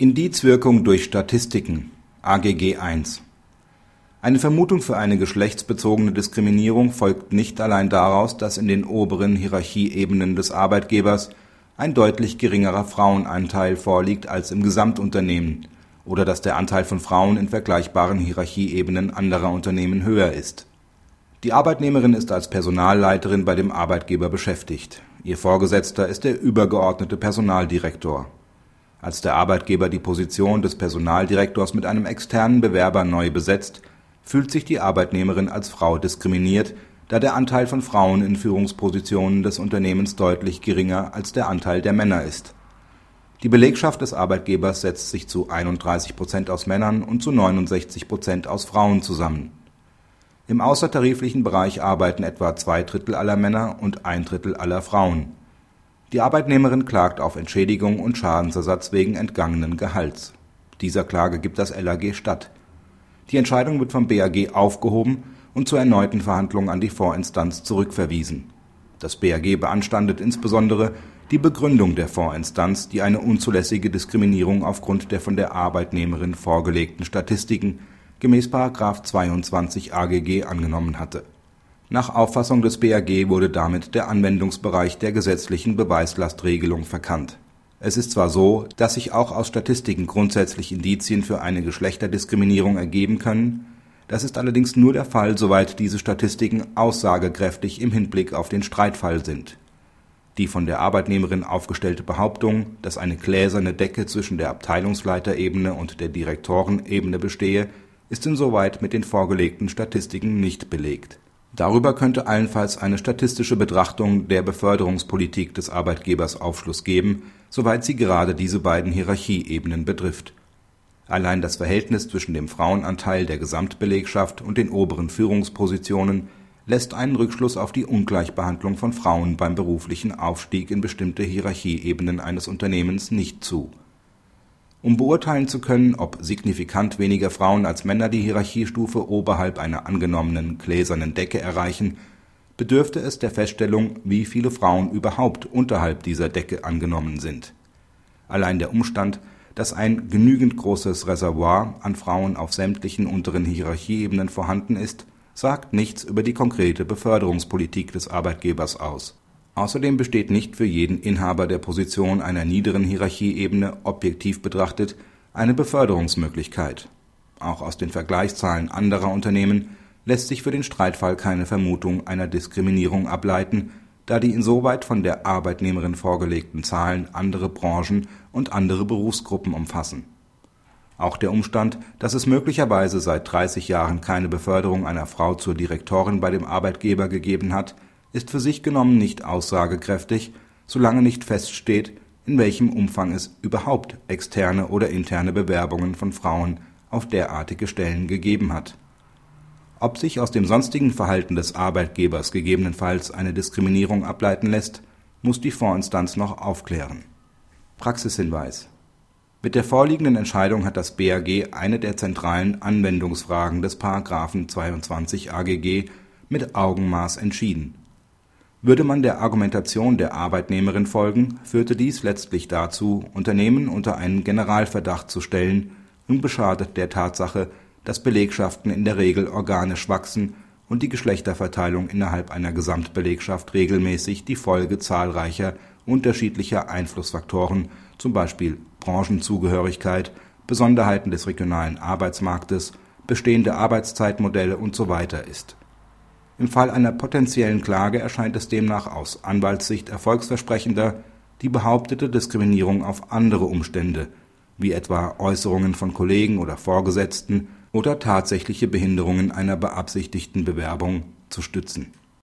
Indizwirkung durch Statistiken (AGG I) Eine Vermutung für eine geschlechtsbezogene Diskriminierung folgt nicht allein daraus, dass in den oberen Hierarchieebenen des Arbeitgebers ein deutlich geringerer Frauenanteil vorliegt als im Gesamtunternehmen oder dass der Anteil von Frauen in vergleichbaren Hierarchieebenen anderer Unternehmen höher ist. Die Arbeitnehmerin ist als Personalleiterin bei dem Arbeitgeber beschäftigt. Ihr Vorgesetzter ist der übergeordnete Personaldirektor als der Arbeitgeber die Position des Personaldirektors mit einem externen Bewerber neu besetzt, fühlt sich die Arbeitnehmerin als Frau diskriminiert, da der Anteil von Frauen in Führungspositionen des Unternehmens deutlich geringer als der Anteil der Männer ist. Die Belegschaft des Arbeitgebers setzt sich zu 31 Prozent aus Männern und zu 69 Prozent aus Frauen zusammen. Im außertariflichen Bereich arbeiten etwa zwei Drittel aller Männer und ein Drittel aller Frauen die Arbeitnehmerin klagt auf Entschädigung und Schadensersatz wegen entgangenen Gehalts. Dieser Klage gibt das LAG statt. Die Entscheidung wird vom BAG aufgehoben und zur erneuten Verhandlung an die Vorinstanz zurückverwiesen. Das BAG beanstandet insbesondere die Begründung der Vorinstanz, die eine unzulässige Diskriminierung aufgrund der von der Arbeitnehmerin vorgelegten Statistiken gemäß § 22 AGG angenommen hatte nach Auffassung des BAG wurde damit der Anwendungsbereich der gesetzlichen Beweislastregelung verkannt. Es ist zwar so, dass sich auch aus Statistiken grundsätzlich Indizien für eine Geschlechterdiskriminierung ergeben können, das ist allerdings nur der Fall, soweit diese Statistiken aussagekräftig im Hinblick auf den Streitfall sind. Die von der Arbeitnehmerin aufgestellte Behauptung, dass eine gläserne Decke zwischen der Abteilungsleiterebene und der Direktorenebene bestehe, ist insoweit mit den vorgelegten Statistiken nicht belegt Darüber könnte allenfalls eine statistische Betrachtung der Beförderungspolitik des Arbeitgebers Aufschluss geben, soweit sie gerade diese beiden Hierarchieebenen betrifft. Allein das Verhältnis zwischen dem Frauenanteil der Gesamtbelegschaft und den oberen Führungspositionen lässt einen Rückschluss auf die Ungleichbehandlung von Frauen beim beruflichen Aufstieg in bestimmte Hierarchieebenen eines Unternehmens nicht zu um beurteilen zu können, ob signifikant weniger Frauen als Männer die Hierarchiestufe oberhalb einer angenommenen gläsernen Decke erreichen, bedürfte es der Feststellung, wie viele Frauen überhaupt unterhalb dieser Decke angenommen sind. Allein der Umstand, dass ein genügend großes Reservoir an Frauen auf sämtlichen unteren Hierarchieebenen vorhanden ist, sagt nichts über die konkrete Beförderungspolitik des Arbeitgebers aus Außerdem besteht nicht für jeden Inhaber der Position einer niederen Hierarchieebene objektiv betrachtet eine Beförderungsmöglichkeit. Auch aus den Vergleichszahlen anderer Unternehmen lässt sich für den Streitfall keine Vermutung einer Diskriminierung ableiten, da die insoweit von der Arbeitnehmerin vorgelegten Zahlen andere Branchen und andere Berufsgruppen umfassen. Auch der Umstand, dass es möglicherweise seit 30 Jahren keine Beförderung einer Frau zur Direktorin bei dem Arbeitgeber gegeben hat ist für sich genommen nicht aussagekräftig, solange nicht feststeht, in welchem Umfang es überhaupt externe oder interne Bewerbungen von Frauen auf derartige Stellen gegeben hat. Ob sich aus dem sonstigen Verhalten des Arbeitgebers gegebenenfalls eine Diskriminierung ableiten lässt, muss die Vorinstanz noch aufklären. Praxishinweis Mit der vorliegenden Entscheidung hat das BAG eine der zentralen Anwendungsfragen des § 22 AGG mit Augenmaß entschieden würde man der Argumentation der Arbeitnehmerin folgen, führte dies letztlich dazu, Unternehmen unter einen Generalverdacht zu stellen, unbeschadet der Tatsache, dass Belegschaften in der Regel organisch wachsen und die Geschlechterverteilung innerhalb einer Gesamtbelegschaft regelmäßig die Folge zahlreicher unterschiedlicher Einflussfaktoren zum Beispiel Branchenzugehörigkeit, Besonderheiten des regionalen Arbeitsmarktes, bestehende Arbeitszeitmodelle usw. ist im Fall einer potenziellen Klage erscheint es demnach aus Anwaltssicht erfolgsversprechender, die behauptete Diskriminierung auf andere Umstände wie etwa Äußerungen von Kollegen oder Vorgesetzten oder tatsächliche Behinderungen einer beabsichtigten Bewerbung zu stützen